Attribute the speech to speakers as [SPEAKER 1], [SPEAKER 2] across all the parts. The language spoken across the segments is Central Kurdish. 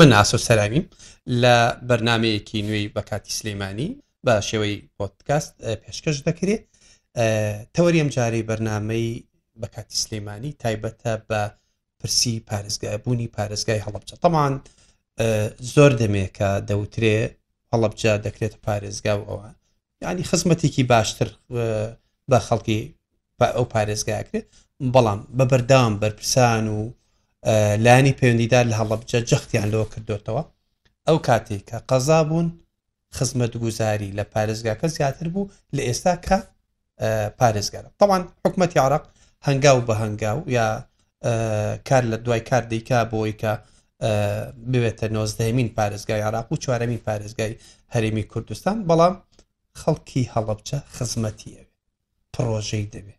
[SPEAKER 1] من ئاسۆ سەرامیم لە بەرنمەیەکی نوێی بە کاتی سلەیمانی بە شێوەی پۆتکاست پێشکەش دەکرێت تەوەری ئەم جارەی بەرنمەی بە کاتی سلەیمانی تایبەتە بە پرسی پارێزگای بوونی پارێزگای هەڵبچە تەمان زۆر دەمێکە دەوترێ هەڵبجە دەکرێت پارێزگا و ئەوە یعنی خزمەتێکی باشتر بە خەڵکی ئەو پارێزگاکرێت بەڵام بە بەردەوام بەرپرسان و لانی پەیوەندیدار لە هەڵبجە جەختیان لەوە کردوێتەوە ئەو کاتێک کە قەزا بوون خزمەت گوزاری لە پارێزگاکە زیاتر بوو لە ئێستا کە پارێزگارە تاوان حکوومەتتی عراق هەنگاو بە هەنگاو یا کار لە دوای کار دەیکا بۆی کە بوێتە نۆزدەمین پارێزگای عراق و چوارەمین پارێزگای هەرێمی کوردستان بەڵام خەڵکی هەڵبچە خزمەتی ئەوێ پڕۆژەی دەوێ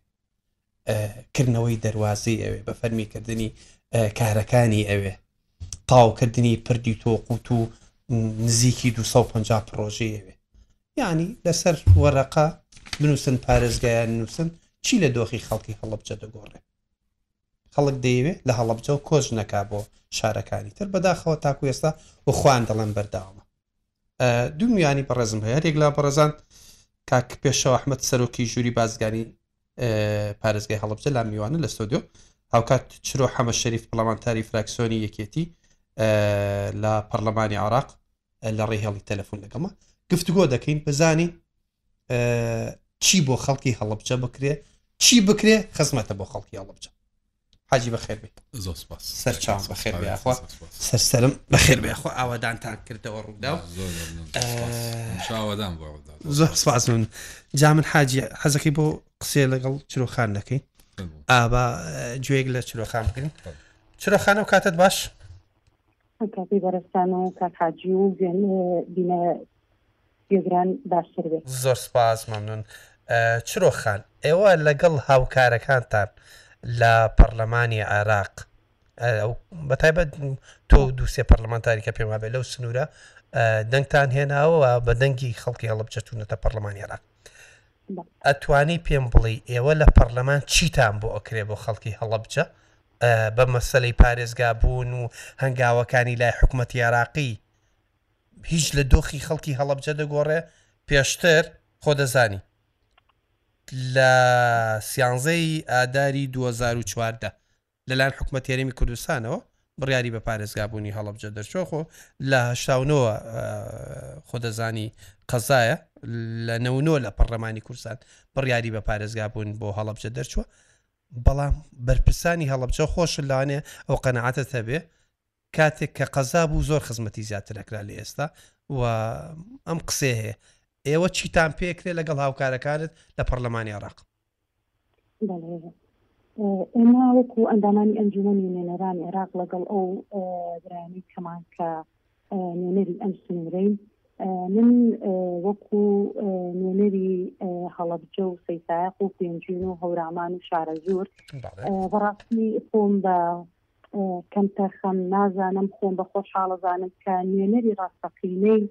[SPEAKER 1] کردنەوەی دەواازەی ئەوێ بە فەرمیکردنی کارەکانی ئەوێ تاوکردنی پردی تۆقوت و نزیکی 250 پرۆژەی ئەوێ یعنی لەسەر وەرەقا بنووسن پارێزگایان نووسن چی لە دۆخی خەڵکی هەڵبجە دەگۆڕێ خەڵک دەیەوێت لە هەڵەبجەوە کۆچ نەکات بۆ شارەکانی تر، بەداخەوە تاکو ئێستا و خۆیان دەڵێن بەردەوامە. دوو میوانی بەڕێزم هەیە، هەریەک لە بەڕێزان کاک پێشەوە ئەحمەد سەرۆکی ژووری بازرگانی پارێزگای هەڵەبجە لا میوانە لە ستۆدیۆ، هاوکات چرۆ حەمە شەریف پەڵەمانتاری فراکسیۆنی یەکێتی لە پەرلەمانی عێراق لە ڕێی هێڵی تەلەفون لەگەڵمە گفتوگۆ دەکەین بزانین چی بۆ خەڵکی هەڵبجە بکرێ چی بکرێ خزمەتە بۆ خەڵکی هەڵبجە حاجی بەخێر بێت سەرچاو بەخێر بێخوا سەرسرم بەخێر بێخوا ئاوادان تاک کردەوە ڕوودا زۆر سپاس من جا من حاجی حەزەکەی بۆ قسێ لەگەڵ چرۆخان دەکەین ئابا گوێک لە چرۆخان بکەین چرۆخانە و کاتت باش
[SPEAKER 2] کاتی بەرستان و کاکحاجی و بینە گوێگران باشتر بێ.
[SPEAKER 1] زۆر سوپاس مەمنون چرۆ خان ئێوە لەگەڵ هاوکارەکانتان لە پەڕلەمانی عێراق بەتایبەت تۆ دوو سێ پەرلەمانتاری کە پێم وابێ لەو سنوورە دەنگتان هێناوە بە دەنگی خەڵکی هەڵبجە چوونەتە پەرلەمانی عێراق ئەتوانی پێم بڵی ئێوە لە پەرلەمان چیتان بۆ ئەکرێ بۆ خەڵکی هەڵبجە بە مەسلەی پارێزگا بوون و هەنگاوەکانی لای حکوومەتتی عراقی هیچ لە دۆخی خەڵکی هەڵەبجە دەگۆڕێ پێشتر خۆ دەزانی لە سیانزەی ئاداری 2014 لەلایەن حکومە تێرەمی کوردستانەوە بڕیاری بە پارێزگابوونی هەڵبجە دەرچوە خۆ لە هشتاونەوە خۆدەزانی قەزایە لە نەونۆ لە پەرلەمانی کورسان بڕیاری بە پارێزگا بوون بۆ هەڵبجە دەرچوە بەڵام بەرپرسانی هەڵبجە خۆش لاانێ ئەو قەنەعاتە هەبێ کاتێک کە قەزا بوو زۆر خزمەتی زیاتر ئەکرا لە ئێستا و ئەم قسەیە هەیە ئێوە چیتان پێکرێت لەگەڵ هاوکارەکانت لە پەرلەمانی عێراق
[SPEAKER 2] ئێمە وەکو ئەندامانی ئەنجومی نوێنەران عێراق لەگەڵ ئەو برانی کەمان کە نوێنەری ئەم سنوورین من وەکو نوێنەری هەڵبجە و سەیسایق و پێنجین و هەورامان و شارە زۆر بەڕاستی خۆم بە کەمتەرخەم، نازانم خۆم بە خۆشحاڵەزانم کە نوێنەری ڕاستەقینەی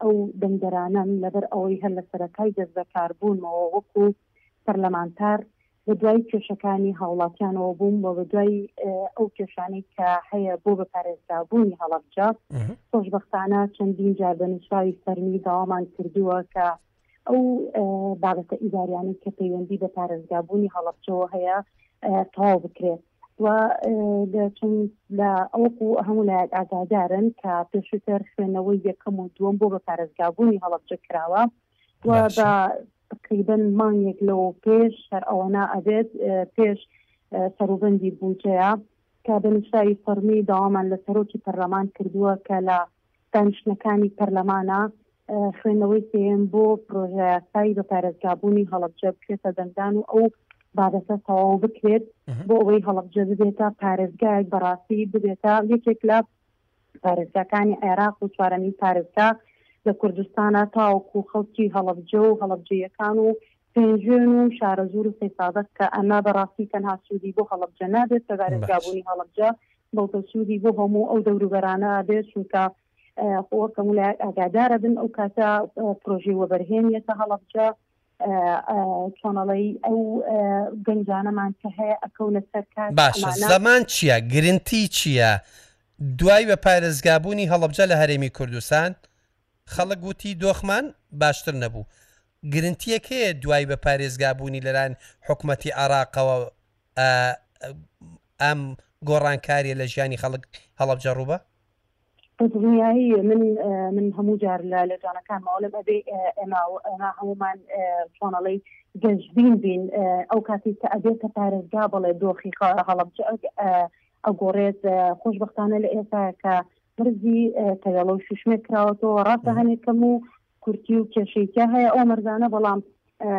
[SPEAKER 2] ئەو دەنگدەرانەم، لەبەر ئەوەی هەر لە سەرەتای دەستبەکاربوونمەوە وەکو پەرلەمانتار بە دوای کێشەکانی هاوڵاتیانەوە بووم و بە دوای ئەو کێشانەی کە هەیە بۆ بە پارێزراوبوونی هەڵەبجە، خۆشبەختانە چەندین جار بە نووسراوی فەرمی داوامان کردووە کە، ئەو بابەتە ئیداریانەی کە پەیوەندی بە پارێزگابوونی هەڵەبجەوە هەیە تەواو بکرێت و چون لە ئەوکو هەموو لایەک ئاگادارن کە پێشتر خوێنەوەی یەکەم و دووەم بۆ بە پارێزگابوونی هەڵەبجە کراوە و بە تقریبن مانگێک لەوە پێش هەر ئەوە نا ئەبێت پێش سەروبەندی بودجەیە کە بە نووسراوی فەرمی داوامان لە سەرۆکی پەرلەمان کردووە کە لە دانیشتنەکانی پەرلەمانە خوێندنەوەی سێیەم بۆ پرۆژەیاسای بە پارێزگابوونی هەڵەبجە بکرێتە دەنگدان و ئەو بابەتە تەواو بکرێت بۆ ئەوەی هەڵەبجە ببێتە پارێزگایەک بەڕاستی ببێتە یەکێک لە پارێزگاکانی عێراق و چوارەمین پارێزگا لە کوردستانە تاوەکو خەڵکی هەڵەبجە و هەڵەبجەیەکان و پێنجوێن و شارەزور و سەیسادەق کە ئەمە بەڕاستی تەنها سوودی بۆ هەڵەبجە نابێت بە بارێزگابوونی هەڵەبجە بەڵکە سوودی بۆ هەموو ئەو دەوروبەرانە ئەبێت، چونکە خۆ وەک هەموو لایەک ئاگادار ئەبن ئەو کاتە پرۆژەی وەبەرهێن یەتە هەڵەبجە چۆن ئەڵێی ئەو گەنجانەمان کە هەیە ئەکەونە سەر کار.
[SPEAKER 1] باشە زەمان چییە؟ گرنتی چییە؟ دوای بە پارێزگا بوونی هەڵەبجە لە هەرێمی کوردستان خەڵک وتی دۆخمان باشتر نەبوو، گرنتییەک هەیە دوای بە پارێزگا بوونی لەلایەن حکومەتی عێراقەوە ئا ئەم گۆڕانکاریە لە ژیانی خەڵک هەڵەبجە ڕووبە؟
[SPEAKER 2] بەدڵنیایی من من هەموو جار لە لە جانەکان ماڵم ئەبێ ئێمە و ئێمە هەموومان چۆنەڵی گەشبین بین ئەو کاتی کە ئەبێت کە پارێزگا بڵێ دۆخی هەڵەبجە ئەگۆڕێت خۆشببختانە لە ئێستا کە مرزی تەوێڵە و شوشمێ کراوەەوە ڕاستە هەنێکەم و کورتی و کێشەی تیا هەیە ئەو مەرزانە بەڵام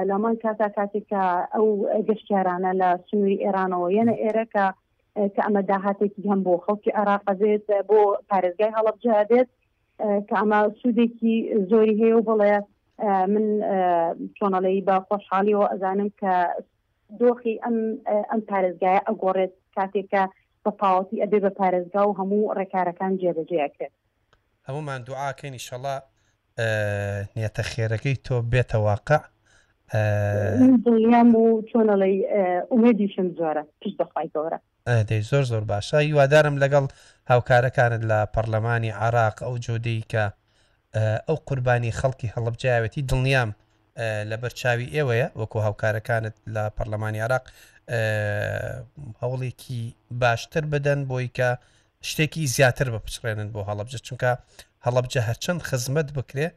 [SPEAKER 2] لەمان کاتا کاتێک کە ئەو گەشتیارانە لە سنووری ئێرانەوە یەنە ئێرە کە کە ئەمە داهاتێکی هەم بۆ خەڵکی عێراق بێت بۆ پارێزگای هەڵبجا بێت کە ئەمە سوودێکی زۆری هەیە و بڵێ من چۆنەڵی بە خۆشحاڵیەوە ئەزانم کە دۆخی ئەم ئەم پارێزگایە ئەگۆڕێت کاتێکە بە پاوەتی ئەبێ بە پارێزگا و هەموو ڕێکارەکان جێبەجێ
[SPEAKER 1] ئەکرێت هەموومان دوعا کەین ئیشەڵا نیەتە خێرەکەی تۆ بێتە واقع.
[SPEAKER 2] من دڵنیام و چۆن ئەڵێی ئومێدیشم زۆرە پشت بەخوای گەورە.
[SPEAKER 1] دەی زۆر زۆر باشە هیوادارم لەگەڵ هاوکارەکانت لە پەڕلەمانی عێراق ئەو جۆدەی کە ئەو قوربانی خەڵکی هەڵەبجەیاوێتی دڵنیام لەبەرچاوی ئێوەیە وەکو هاوکارەکانت لە پەرلەمانی عراق هەوڵێکی باشتر بدەن بۆی کە شتێکی زیاتر بە پچڕێنن بۆ هەڵبجە چونکە هەڵبجە هەرچەند خزمەت بکرێ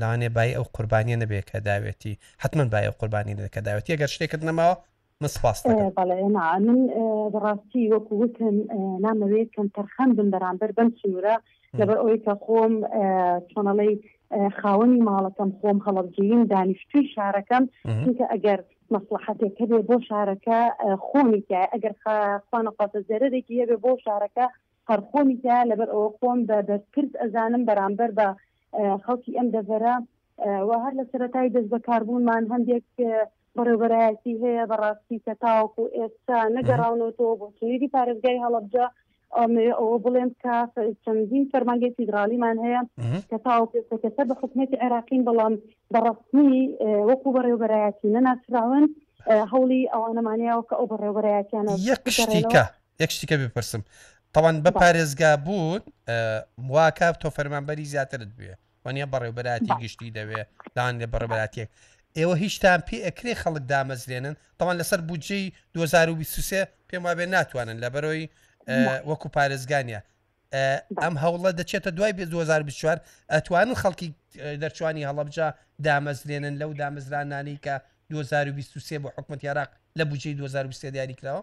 [SPEAKER 1] لاانێ بای ئەو قوربانیە نەبێت کە داوێتی حتمما بای ئەو قوربانی نەکە داوێتی گەر شتێکت نەماوە من سپاست دەکەم.
[SPEAKER 2] بەڵێ نا من بەڕاستی وەکو وتم نامەوێت کەم تەرخەم بم بەرامبەر بەم سنورە لەبەر ئەوەی کە خۆم چۆنەڵی خاوەنی ماڵەکەم خۆم هەڵەبجەیم دانیشتوی شارەکەم چونکە ئەگەر مەسلحەتێک هەبێ بۆ شارەکە خۆمی تای ئەگەر خوانە خواتە زەرەێکی هەبێ بۆ شارەکە هەرخۆمی تا لەبەر ئەوە خۆم بە بەرپرس ئەزانم بەرامبەر بە خەڵکی ئەم دەڤەرە و هەر لە سەرەتای دەست بەکاربوونمان هەندێک بەڕێوبەرایەتی هەیە بەڕاستی کە تاوەکو ئێستا نەگەڕاونەوەەوە بۆ سنووری پارێزگای هەڵەبجە ئەمەوێ ئەوە بڵێم کە چەندین فەرمانگەی فیدراالیمان هەیە کە تاو پێکەسە بە حکومەتی عێراقین بەڵام بەڕستنی وەکو بەڕێوبەرایەتی نەناسراون هەوڵی ئەوانەمانەیەوە کە ئەو بەڕێوبەرایەتیانە
[SPEAKER 1] یەکشتیکە یەکشتیکە بپرسم تاوان بە پارێزگا بوون واکاف تۆ فەرمانبەری زیاترت بێ وەنیە بەڕێوبەراتی گشتی دەوێ دان لە بەڕێبەراتیەک ئێوە هیچتان پێ ئەکرێ خەڵک دامەزرێنن تەوان لەسەر بودجەی 2023 پێم وابێ ناتوانن لە بەرۆی وەکو پارێزگانە ئەم هەوڵە دەچێتە دوای بێ 2024 ئەتوان خەڵکی دەرچوانی هەڵبجا دامەزرێنن لەو دامەزرانانی کە 2023 بۆ حکوومەت عراق لە بجێ 2023 دیاری کراوە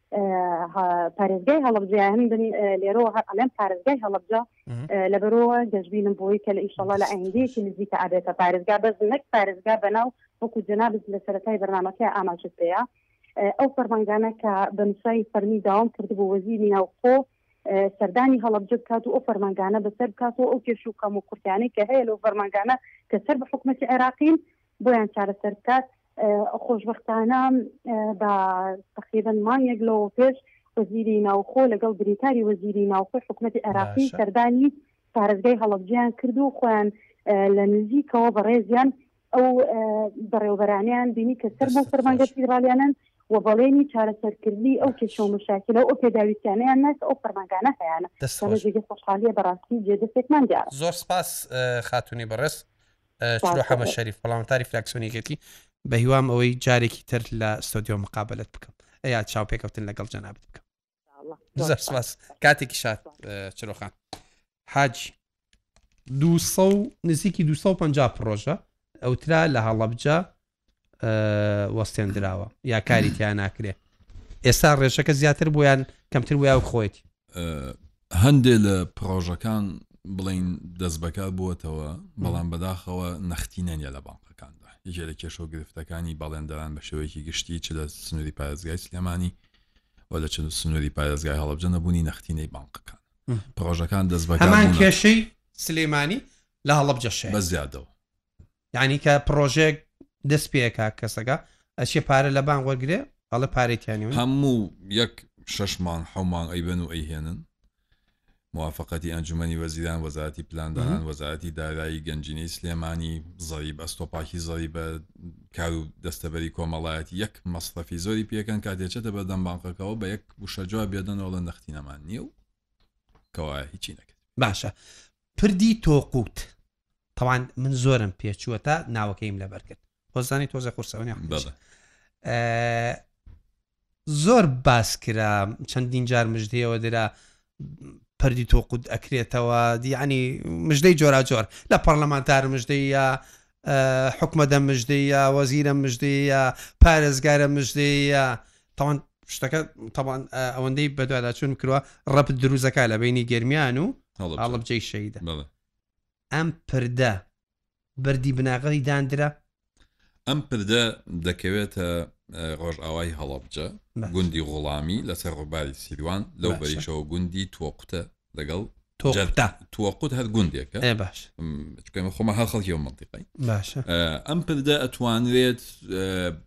[SPEAKER 2] پارێزگای هەڵبجە هەم بن لێرەوە هەر ئەڵێن پارێزگای هەڵبجە لەبەرەوە گەشببینم بۆی کە لە ئیشەڵە لە ئایندەیەکی نزیکە ئابێتە پارێزگا بەس نەک پارێزگا بەناو وەکو جەنابت لە سەرەتای بەرنمەکە ئاماژت پێەیە ئەو فەرمانگانە کە بەنووسایی فەرمی داوام کرد بۆ وەزیری ناوخۆ سەردانی هەڵبجە بکات و ئەو فەرمانگانە بەسەر بکات و ئەو کێش و کەم و کورتیانەی کە هەیە لەو فەرمانگانە کە سەر بە حکوومەتی عێراقین بۆیان چارەسەر بکات خۆشبەختانە بە تەقریبەن مانگێک لەوە پێش وەزیری ناوخۆ لەگەڵ بریکاری وەزیری ناوخۆی حکوومەتتی عێراقی سەردانی پارێزگای هەڵەبجیان کرد و خۆیان لە نزیکەوە بەڕێزیان ئەو بەڕێوبەرانیان بینی کە سەر بۆ فەرمانگە فیدرالیانن و بەڵێنی چارەسەرکردنی ئەو کێشە و مشاکلە ئەو پێداویستیانیان ناس ئەو فەرمانگانە هەیەە خۆشحالیە بەڕاستی جێ دەستێکمان دیارە
[SPEAKER 1] زۆر سپاس خاتونی بەڕێز چلۆ حەمە شەریف پەڵامتاری فراکسیۆن یەکێتی بەهیوام ئەوەی جارێکی تر لە ستۆدیۆ مقابلت بکەم ئەیا چاو پێکەوتن لەگەڵ جەنابت بکەم بزەف سپاس کاتێکی شاد چرۆخان حاج دو نزیکی 250 پرۆژە ئەوترا لە هەڵەبجە وەستێندراوە یا کاری تیا ناکرێ ئێستا ڕێژەکە زیاتر بۆیان کەمتر ویا و
[SPEAKER 3] خۆیت هەندێ لە پرۆژەکان بڵین دەست بەکار بووەتەوە بەڵام بەداخەوە نەختینەنە لە بانقەکاندا یەکێ لە کێشە و گرفتەکانی بەڵێندەران بە شێوەیەکی گشتی چ لە سنووری پارێزگای سلێمانی و لە چەند سنووری پارێزگای هەڵبجە نەبوونی نەختینەی بانقەکان پرۆژەکان دەست
[SPEAKER 1] بەکان کێشەی سلێمانی لە هەڵبجە شێ
[SPEAKER 3] بە زیادەوە
[SPEAKER 1] یانی کە پڕۆژەیەک دەست پێکا کەسەکە ئەچێ پارە لە بانک وەرگێ ئەڵە پارەی تیانەوە
[SPEAKER 3] هەموو یەک شش مانگ حە مانگ ئەیبەن و ئەیهێنن موافقەتی ئەنجومی وەزیران وەزارەتی پلاندان وەزارەتی دارایی گەنجینەی سلێمانی زەریب ئەستۆپاکی زەری بە کار و دەستەبەری کۆمەڵایەتی یەک مەصرفی زۆری پێکەن کاتێچێتە بەردەم بانقەکەەوە بە یەک وشەجواب بێدەنەوە لە نەختینەمان نییە و کەوا هیچی نەکرد
[SPEAKER 1] باشە پردی تۆقوت تەوان من زۆرم پێچووە تا ناوەکەیم لەبەر کرد خۆزانانی تۆزە قورسەوەنی زۆر باس کرا چەندین جار مژدەوە درا پردی تۆ قوت ئەکرێتەوە دیانی مژدەی جۆراجۆر لە پەرلەمانتار مژدەیە حکومەدە مژدەیە وەزیرە مژدەیە پارێزگارە مژدەیە تاوان شتەکە تاوان ئەوەندەی بەدوادا چون کردوە ڕەپ دروزەکە لە بینی گرمیان و هەڵبجەی شەیدە ئەم پردە بردی بناغەی داندرا؟
[SPEAKER 3] ئەم پردە دەکەوێتە ڕۆژئاوای هەڵەبجە گوندی غوڵامی لەسەر ڕووباری سیروان لەو بەریشەوە گوندی تۆقوتە لەگەڵ تووەقوت هەر گوندێکە
[SPEAKER 1] باش
[SPEAKER 3] خۆمە هەر خەڵکی و منتیقی
[SPEAKER 1] باشە
[SPEAKER 3] ئەم پردە ئەتوانرێت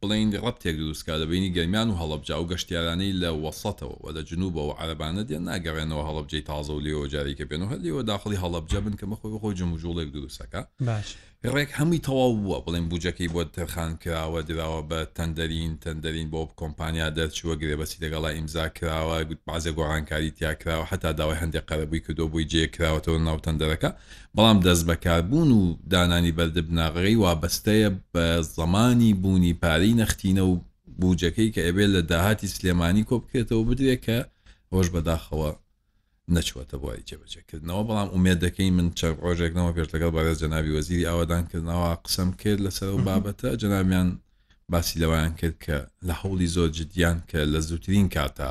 [SPEAKER 3] بڵێین ڕەپتێک دروست کا لە بەینی گەرمیان و هەڵەبجە، ئەو گەشتیارانەی لە وەسەتەوە و لە جنوبەوە عەرەبانە دێن ناگەڕێنەوە هەڵەبجەی تازە و لێوە جارێکە بێن و هەر لێوە داخڵی هەڵەبجە بن کە بەخۆی بەخۆی جموجوڵێک دروست ئەکا
[SPEAKER 1] باش
[SPEAKER 3] ڕێک هەمووی تەواو بووە بڵێن بوجەکەی بۆ تەرخان کراوە دراوە بە تەندەرین تەندەرین بۆ کۆمپانیا دەرچووە گرێبەسی لەگەڵا ئیمزا کراوە گوت بازێ گۆڕانکاری تیا کراوە هەتا داوای هەندێک قەرەبووی کردو بۆی جێ کراوەتەوە ناو تەندەرەکە بەڵام دەستبەکاربوون و دانانی بەردە بناغەکەی وابەستەیە بە زەمانی بوونی پارەی نەختینە و بوجەکەی کە ئەبێت لە داهاتی سلێمانی کۆبکرێتەوە بدرێت کە ئەوەش بەداخەوە نەچووەتە بواری جێبەجێکردنەوە بەڵام ئومێد دەکەین من چەند ڕۆژێک لەمە پێش لەگەڵ بەڕێز جەنابی وەزیری ئاوەدانکردنەوە قسەم کرد لەسەر و بابەتە جەنابیان باسی لەوەیان کرد کە لە هەوڵی زۆر جدیان کە لە زووترین کاتا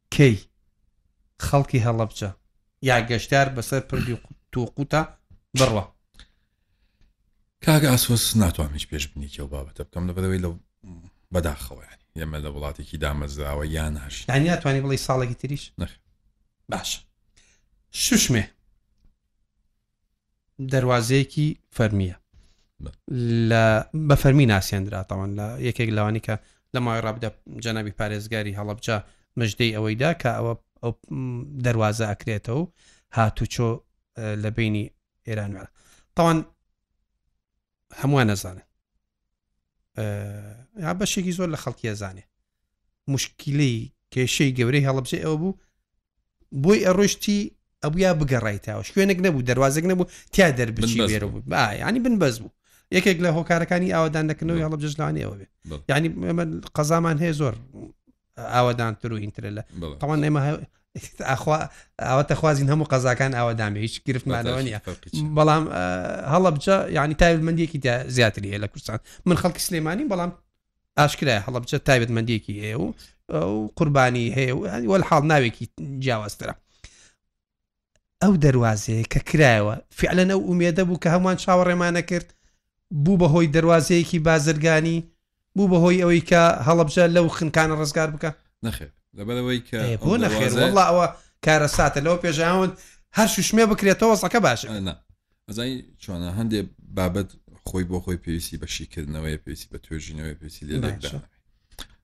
[SPEAKER 1] کەی خەڵکی هەڵەبجە یا گەشتیار بەسەر پردی توقوتە بڕوا.
[SPEAKER 3] کاک ئاسۆس ناتوانم هیچ پێش بنیکی ئەو بابەتە بکەم لەبەرەوەی لە بەداخەوەیان ئێمە لە وڵاتێکی دامەزراوە یان ناش
[SPEAKER 1] یانی ناتوانانی بڵی ساڵێکی تریش نخ باش ششمێ دەروازەیەکی فەرمیە لە بە فەرمی ناسیێنراتەوەن لە یەکێک لەوانی کە لە ماوەی ڕابدا جەنابی پارێزگاری هەڵبجە مژدەی ئەوەیدا کە ئەوە ئەو دەواازە ئەکرێتەوە و هاتوچۆ لە بینی ئێرانوێرە تاوان هەمووان نەزانن یا بەشێکی زۆر لە خەڵکی ئەزانێ مشکلەی کێشەی گەورەی هەڵبجێ ئەوە بوو بۆی ئەڕۆشتی ئەبوویا بگەڕایتەوە شوێنێک نەبوو دەواازێک نەبوو تیا دەربچی وێرە بوو ینی بن بەس بوو یەکێک لە هۆکارەکانی ئاوادان دەکردنەوەی هەڵبجستانیەوە بێ ینی قەزامان هەیە زۆر ئاوادانتر و ئینترە لە تاوان ئێمە ئاخوا ئاوەتە خوازین هەموو قەزاکان ئاوادامێ هیچ گرفتمانەوە نیە بەڵام هەڵە بجە یعنی تایبەتمەندێکی زیاتری هەیە لە کوردستان من خەڵکی سلێمانی بەڵام ئاشکرای هەڵە بجە تایبەتمەندێکی هەیە و قوربانی هەیە و وەل حاڵ ناوێکی جیاوازترە ئەو دەروازەیە کە کرایەوە فعلەن ئەو ئومێدە بوو کە هەمووان چاوەڕێمانەکرد بوو بە هۆی دەروازەیەکی بازرگانی بوو بە هۆی ئەوەی کە هەڵەبجە لەو خنکانە ڕزگار بکە
[SPEAKER 3] نەخێر لەبەرەوەی کە
[SPEAKER 1] بۆ نەخێر وڵا ئەوە کارە ساتە لەوە پێشیاون هەر شوشمێ بکرێتەوە زەکە باش
[SPEAKER 3] ئەزای چۆنە هەندێ بابەت خۆی بۆ خۆی پێویستی بە شیکردنەوەی پێویستی بە توێژینەوەی پێویستی لێ لێکدا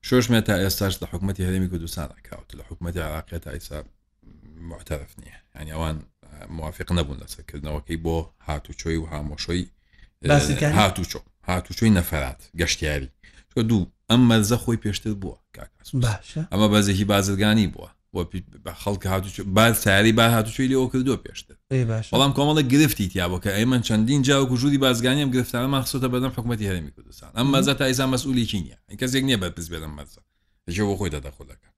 [SPEAKER 3] شۆشمێ تا ئێستاش لە حکوومەتتی هەرمی کوردستان ئەکاوت لە حکوومەتتی عراقێت تا ئیسا معتەرف نییە ینی ئەوان موافق نەبوون لەسەرکردنەوەکەی بۆ هاتوچۆی و هامۆشۆی هاتوچۆ هاتوچۆی نەفرات گەشتیاری تۆ دوو ئەم مەرزە خۆی پێشتر بووە ئەمە بەزێکی بازرگانی بووە بە خەڵک هاتوچ بار ساری با هاتوچۆی لەوە کردو پێشتر بەڵام کۆمەڵە گرفتی تیاوە کە ئەی من چەندین جاوکو ژووری بازگانیم گرفتانە ماخسۆتە بەدەم حکوومەتتی هەرمی کوردستان ئەم مەزە تا ئیسا مەسئولیکی نییە کەسێک نییە بەرپز بێنم مەزە دەژێ بۆ خۆی دەدە خۆدەکە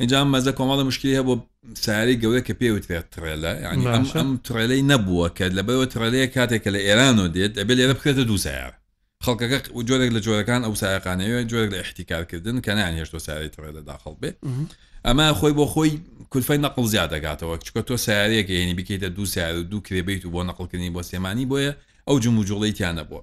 [SPEAKER 3] اینجا مەزە کۆمەڵە مشکلی هەبوو ساری گەورە کە پێ وترێت تڕێلە ینی ئەم ئەم تڕێلەی نەبووە کە لە بەوە تڕێلەیە کاتێکە لە ئێرانەوە دێت ئەبێ لێرە بکرێتە دوو سیار خەڵکەکە جۆرێک لە جۆرەکان ئەو سایقانەیە جۆرێک لە احتیکارکردن کە نان هێشتۆ ساری تڕێلە داخڵ بێ ئەمە خۆی بۆ خۆی کولفەی نەقل زیاد دەگاتەوە چکە تۆ سارەیەکە یعنی بکەیتە دوو سیار و دوو کرێبیت و بۆ نەقلکردنی بۆ سێمانی بۆیە ئەو جموجوڵی تیانە بووە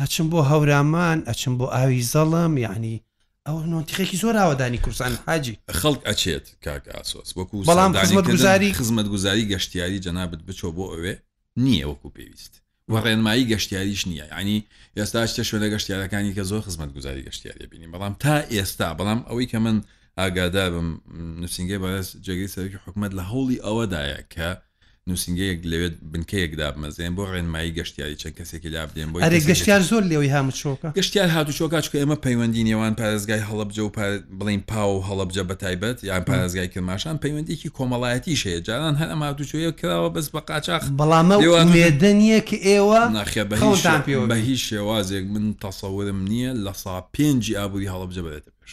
[SPEAKER 1] ئەچم بۆ هەورامان ئەچم بۆ ئاوی زەڵم یعنی ئەو نۆنتیخێکی زۆر ئاوەدانی کوردستان حاجی
[SPEAKER 3] خەڵک ئەچێت کاک ئاسۆس وەکو
[SPEAKER 1] بەڵام
[SPEAKER 3] سەردانی
[SPEAKER 1] خزمەت کردن، گوزاری
[SPEAKER 3] خزمەت گوزاری گەشتیاری جەنابت بچۆ بۆ ئەوێ نییە وەکو پێویست و ڕێنمایی گەشتیاریش نییە یعنی ئێستا چتە شوێنە گەشتیارەکانی کە زۆر خزمەت گوزاری گەشتیاریە بینی بەڵام تا ئێستا بەڵام ئەوەی کە من ئاگاداربم نووسینگەی بەڕێز جێگری سەرکی حکومت لە هەوڵی ئەوەدایە کە نوسینگەیەک لەوێ بنکەیەک دابمەزێن بۆ ڕێنمایی گەشتیاری چەند کەسێکی لابدێن بۆ
[SPEAKER 1] ئەرێ گەشتیار زۆر لێوەی هامچۆکە
[SPEAKER 3] گەشتیار هاتوچۆکە چکە ئێمە پەیوەندی نێوان پارێزگای هەڵبجە و بڵین پاو و هەڵبجە بە تایبەت یان پارێزگای کرماشان پەیوەندێکی کۆمەڵایەتی شەیە جاران هەر ئەم هاتوچۆیە کراوە بەس بە قاچاق
[SPEAKER 1] بەڵامە وێدەنیە کە ئێوە
[SPEAKER 3] ناخێ بە هیچ شێوازێک من تەسەورم نییە لە سا پێنجی ئابووری هەڵبجە بێتە پێش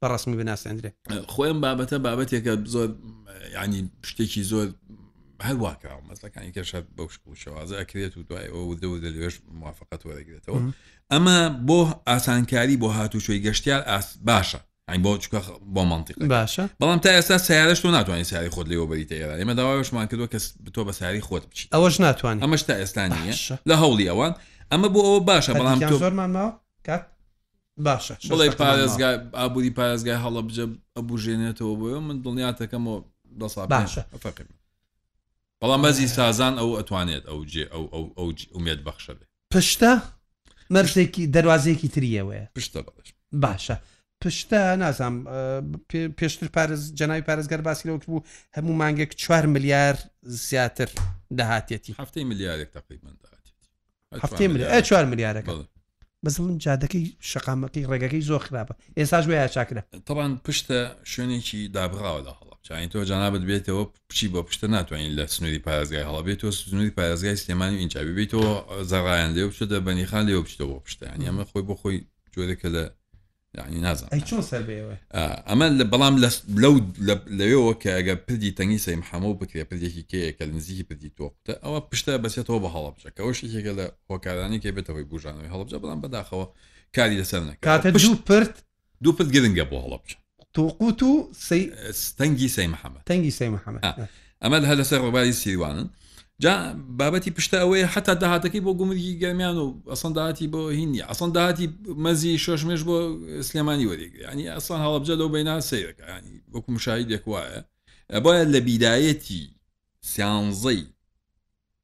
[SPEAKER 3] بە ڕسمی بناسێندرێت خۆی ئەم بابەتە بابەتێکە زۆر ینی شتێکی زۆر هەرواکە مەزەکانی کەشە بەو شکوشەوازە ئەکرێت و دوای ئەو دەوە دە لێش موافقەت وەرەگرێتەوە ئەمە بۆ ئاسانکاری بۆ هاتوچۆی گەشتیار ئاس باشە ئەین بۆ چکە بۆ منتیق
[SPEAKER 1] باشە
[SPEAKER 3] بەڵام تا ئێستا سیارش تۆ ناتوانانی ساری خۆت لێەوە بەریتە ئێران ئێمە داواێشمان کردوە کەس تۆ بە ساری خۆت بچیت
[SPEAKER 1] ئەوەش ناتوان
[SPEAKER 3] ئەمەش تا ئێستا نیە لە هەوڵی ئەوان ئەمە بۆ ئەوە باشە بەڵام
[SPEAKER 1] زۆرمان ماوە کات باشە
[SPEAKER 3] بڵێ پارێزگا ئابووری پارێزگای هەڵەبجە ئەبوژێنێتەوە بۆ من دڵنیاتەکەمەوە دەسا
[SPEAKER 1] باشە
[SPEAKER 3] فەقیم بەڵام بەزی سازان ئەو ئەتوانێت ئەو جێ ئەو ئەو ئەو ئومێت بەخشە بێ
[SPEAKER 1] پشتە مەرزێکی دەواازەیەکی تریەوەیە
[SPEAKER 3] پشتە بەش
[SPEAKER 1] باشە پشتە نازام پێشتر پارێز جەنای پارێزگەر باسی لەوت بوو هەموو مانگێک 4 ملیار زیاتر داهاتێتی
[SPEAKER 3] هەفتەی ملیارێک تقریبمەدا
[SPEAKER 1] هەفتێ مل ئە چوار
[SPEAKER 3] ملیارەکە
[SPEAKER 1] بەزڵم جادەکەی شقامەکەی ڕێگەکەی زۆر خراپە ئێساش وەیە چاکرە
[SPEAKER 3] تەوان پشتە شوێنێکی دابغاوە لە هەڵە چین تۆ جانابەت بێتەوە بچی بە پشتە ناتوانین لە سنووری پارێزگای هەڵە بێت تۆ سنووری پارێزگای سلێمانی ئینجا ببیتەوە زەڕایان لێ بچێت دە بەنیخان لێ بچتەوە پشتیان ئەمە خۆی بۆ خۆی جۆرێکە لە یعنی نازان
[SPEAKER 1] ئەی چۆن سەر بە ئێوە
[SPEAKER 3] ئەمە لە بەڵام لە لەو لەوێەوە کە ئەگە پردی تەنگی سەیم حەمە و بکرێ پردێکی کەیە کە نزیکی پردی تۆقتە ئەوە پشتە بەسێتەوە بە هەڵبجە کە ئەو شتێکە لە هۆکارانی کە بێتەوەی بژانەوەی هەڵبجە بەڵام بەداخەوە کاری لەسەر نەکاتە
[SPEAKER 1] دوو پرد
[SPEAKER 3] دوو پرد گرنگە بۆ هەڵبجە
[SPEAKER 1] توقوت و سی
[SPEAKER 3] تەنگی سەی محەممە
[SPEAKER 1] تەنگی سەی
[SPEAKER 3] محەممە ئەمە لە هەر لەسەر ڕووباری سیروانن جا بابەتی پشتە ئەوەیە حتا داهاتەکەی بۆ گومرگی گەرمیان و ئەسان داهاتی بۆ هینی ئەسان داهاتی مەزی شۆشمێش بۆ سلێمانی وەریگری ینی ئەسان هەڵبجە لەو بەینا سیرەکە ینی وەکو مشاهیدێک وایە باید لە بیدایەتی سیانزەی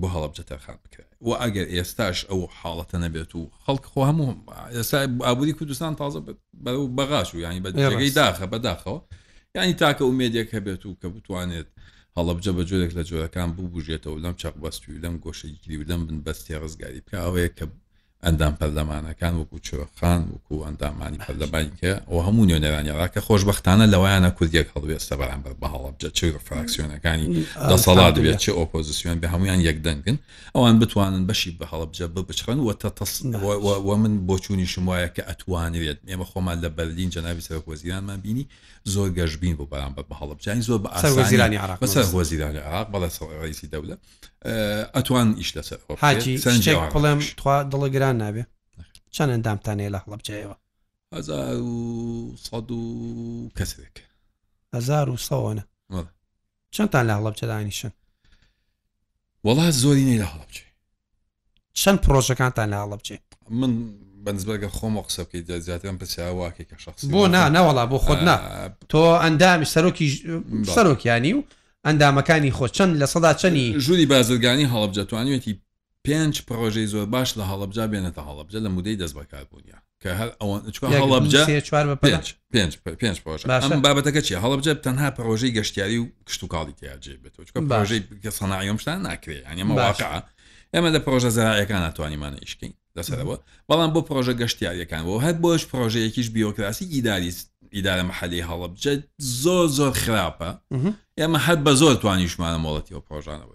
[SPEAKER 3] بۆ هەڵەبجە تەرخان بکرێت و ئەگەر ئێستاش ئەو حاڵەتە نەبێت و خەڵک خۆ هەموو ئێستا ئابووری کوردستان تازە بەغاش و ینی بەگەی داخە بەداخەوە ینی تاکە و مێدێک هەبێت و کە بتوانێت هەڵەبجە بە جۆرێک لە جۆرەکان ببوژێتەوە لەم چەق بەستوی لەم گۆشەگیری و لەم بن بەستێ ڕزگاری بکە ئەوەیە کە ئەندام پەرلەمانەکان وەکو چۆخان وەکو ئەندامانی پەرلەمانی کە ئەو هەموو نوێنەرانیڕا کە خۆشببختانە لەوەیانە کوردێک هەڵوێستە بەرامبەر بە هەڵبجە چ فراکسیۆنەکانی دەسەڵا دەبێت چ ئۆپۆزیسیۆن بە هەمویان یەکدەنگن ئەوان بتوانن بەشی بە هەڵبجە ببچڕن و تەتەسەوە من بۆچوونیشم وایە کە ئەتوانرێت ئێمە خۆمان لە بەرلین جەناوی سەرۆک وەزیرانمان بینی زۆر گەشببین بۆ بەرامبەر بە هەڵبجانی زۆر بە
[SPEAKER 1] ئاسانی
[SPEAKER 3] بەسەر وەزیرانی عراق بەڵێ سەڕێزی دەولە ئەتوان ئیش لەسەر
[SPEAKER 1] حاجی شتێک بڵێم تخوا دڵە گران نابێ چەند ئەندامتانەیە لە هەڵبجەیەوە
[SPEAKER 3] هزار و سەد و کەسێک
[SPEAKER 1] هزار و سەوەە چەندتان لە هەڵبجەدانیشن
[SPEAKER 3] وڵات زۆرینەی لە هەڵبجێ
[SPEAKER 1] چەند پرۆژەکانتان لە هەڵەبجەی؟
[SPEAKER 3] من بەنسبەت گەر خۆمەوە قسە بکەیت جا جیاتر ئەم پرسیارە وا کەی کە شەخسی
[SPEAKER 1] بۆ نا نا وەڵا بۆ خۆت نا تۆ ئەندامی سەرۆکی سەرۆکیانی و ئەندامەکانی خۆ چەند لە سەدا چەنی
[SPEAKER 3] ژووری بازرگانی هەڵەبجە توانیوێتی پێنج پڕۆژەی زۆر باش لە هەڵەبجا بێنێتە هەڵەبجە لە مودەی دەست بەکاربوونیان کە هەر ئەوەن چکە هەڵبجە پێنج بابەتەکە چی هەڵبجە تەنها پرۆژەی گەشتیاری و کشتتوکاڵی تیاجێ بێت چکە پرۆژەی کە سەناایەمشتان ناکرێ ئەنیمە واقع ئێمە لە پرۆژە زەرایەکان ناتوانیمان ئیشکین لەسەرەوە بەڵام بۆ پرۆژە گەشتیاریەکان بۆ هەر بۆش پرۆژەیەکیش بیۆکراسی ئیداری ئیدارە محلی هەڵبجە زۆر زۆر خراپە ئێمە هەر بە زۆر توانیشمانە
[SPEAKER 1] مۆڵەتی و پرۆژانەوە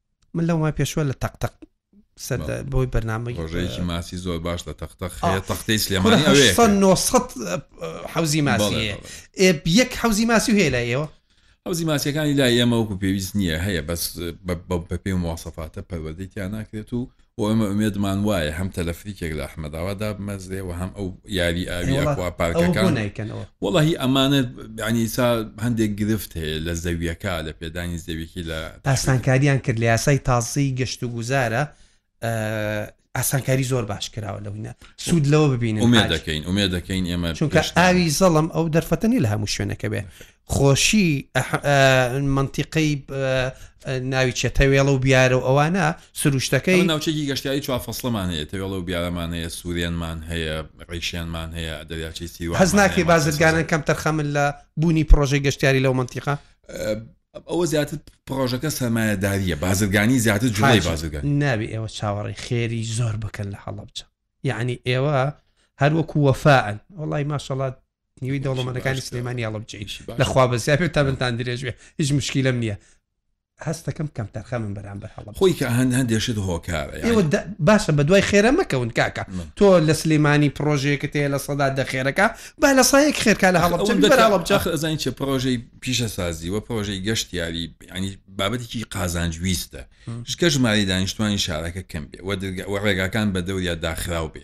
[SPEAKER 1] من لەو ما پێشوە لە تەق تەق بۆی بەرنامەی
[SPEAKER 3] ڕۆژەیەکی ماسی زۆر باش لە تەختە خەیە تەختی سلێمانی
[SPEAKER 1] حوزی ماسی یەک حوزی ماسی هەیە لە ئێوە
[SPEAKER 3] ئەوزی ماسیەکانی لا ئێمە وەکو پێویست نییە هەیە بەس بە پێی موواسەفاتە پەروەدەیتیان ناکرێت و بۆ ئێمە ئومێدمان وایە هەم تەلەفریکێک لە ئەحمەداوا دابمەزرێ و هەم ئەو یاری ئاوی ئەخوا پارکەکان نیکەنەوە وڵی ئەمانە ینیسا هەندێک گرفت هەیە لە زەویەکە لە پێدانی زەویکی لە
[SPEAKER 1] ئاسانکاریان کرد لە یاسای تازی گەشت و گوزارە ئاسانکاری زۆر باش کراوە لەوینە سوود لەوە ببینن
[SPEAKER 3] ئومێ دەکەین ئومێ دەکەین ئێمە
[SPEAKER 1] چونکە ئاوی زەڵم ئەو دەرفەتەنی لە هەموو شوێنەکە بێ خۆشی ئه مەنتیقەی ناوی چێ تەوێڵە و بیارە و ئەوانە سروشتەکەی
[SPEAKER 3] ناوچێکی گەشتیاری چوار فەسلمان هەیە تەوێڵە و بیارەمان هەیە سوورێنمان هەیە ڕیشێنمان هەیە دەریاچی سیوە
[SPEAKER 1] هەز ناکەی بازرگانن کەم تەرخەمن لە بوونی پرۆژەی گەشتیاری لەو منتیقا
[SPEAKER 3] ئەوە زیاتر پرۆژەکە سەمایەداریە بازرگانی زیاتر جوڵی بازرگان
[SPEAKER 1] ناوی ئێوە چاوەڕی خێری زۆر بکەن لە حەڵبچە یعنی ئێوە هەروەکو وەفاعن وڵی ماشەڵات نیوی دەوڵەمەنەکانی سلێمانی هەڵبجین لەخوا بەسیا پێ تا بنتان درێژێ هیچ مشکیلم نییە هەستەکەم کەم تەرخە من بەرامبەر هەڵم
[SPEAKER 3] خۆی کە هەند هەندێشت هۆکارە ئێوە
[SPEAKER 1] باشە بە دوای خێرە مەکەون کاکە تۆ لە سلێمانی پرۆژەیەکە تێ لە سەدا دەخێرەکە با لە سایەک خێرکە لە
[SPEAKER 3] هەڵبچەڵبچەزانین چە پرۆژەی پیشە سازی و پرۆژەی گەشت یاری ینی بابەتێکی قازانج ویستە شکە ژماری دانیشتوانی شارەکە کەم بێ و ڕێگاکان بە دەوریا داخراو بێ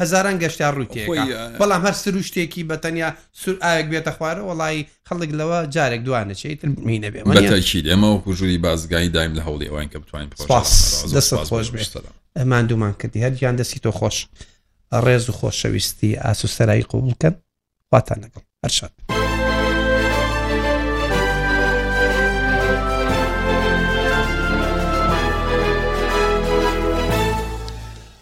[SPEAKER 1] هەزاران گەشتیار ڕووی تێکا بەڵام هەر سروشتێکی بە تەنیا سور ئاوێک بێتە خوارە وەڵایی خەڵک لەوە جارێک دوانە چێ ئیتر می
[SPEAKER 3] نەبێ مە بەتەکید ئێمە وەکو ژووری بازگایی دایم لە هەوڵی ئەوان کە بتوانین پڕۆژە سپاس
[SPEAKER 1] دەست خۆش بێ. سەلام. ماندوومان کردی هەر گیان دەستی تۆ خۆش ڕێز و خۆشەویستی ئاسوسەرایی قوبول کەن خواتان لەگەڵ هەرشاد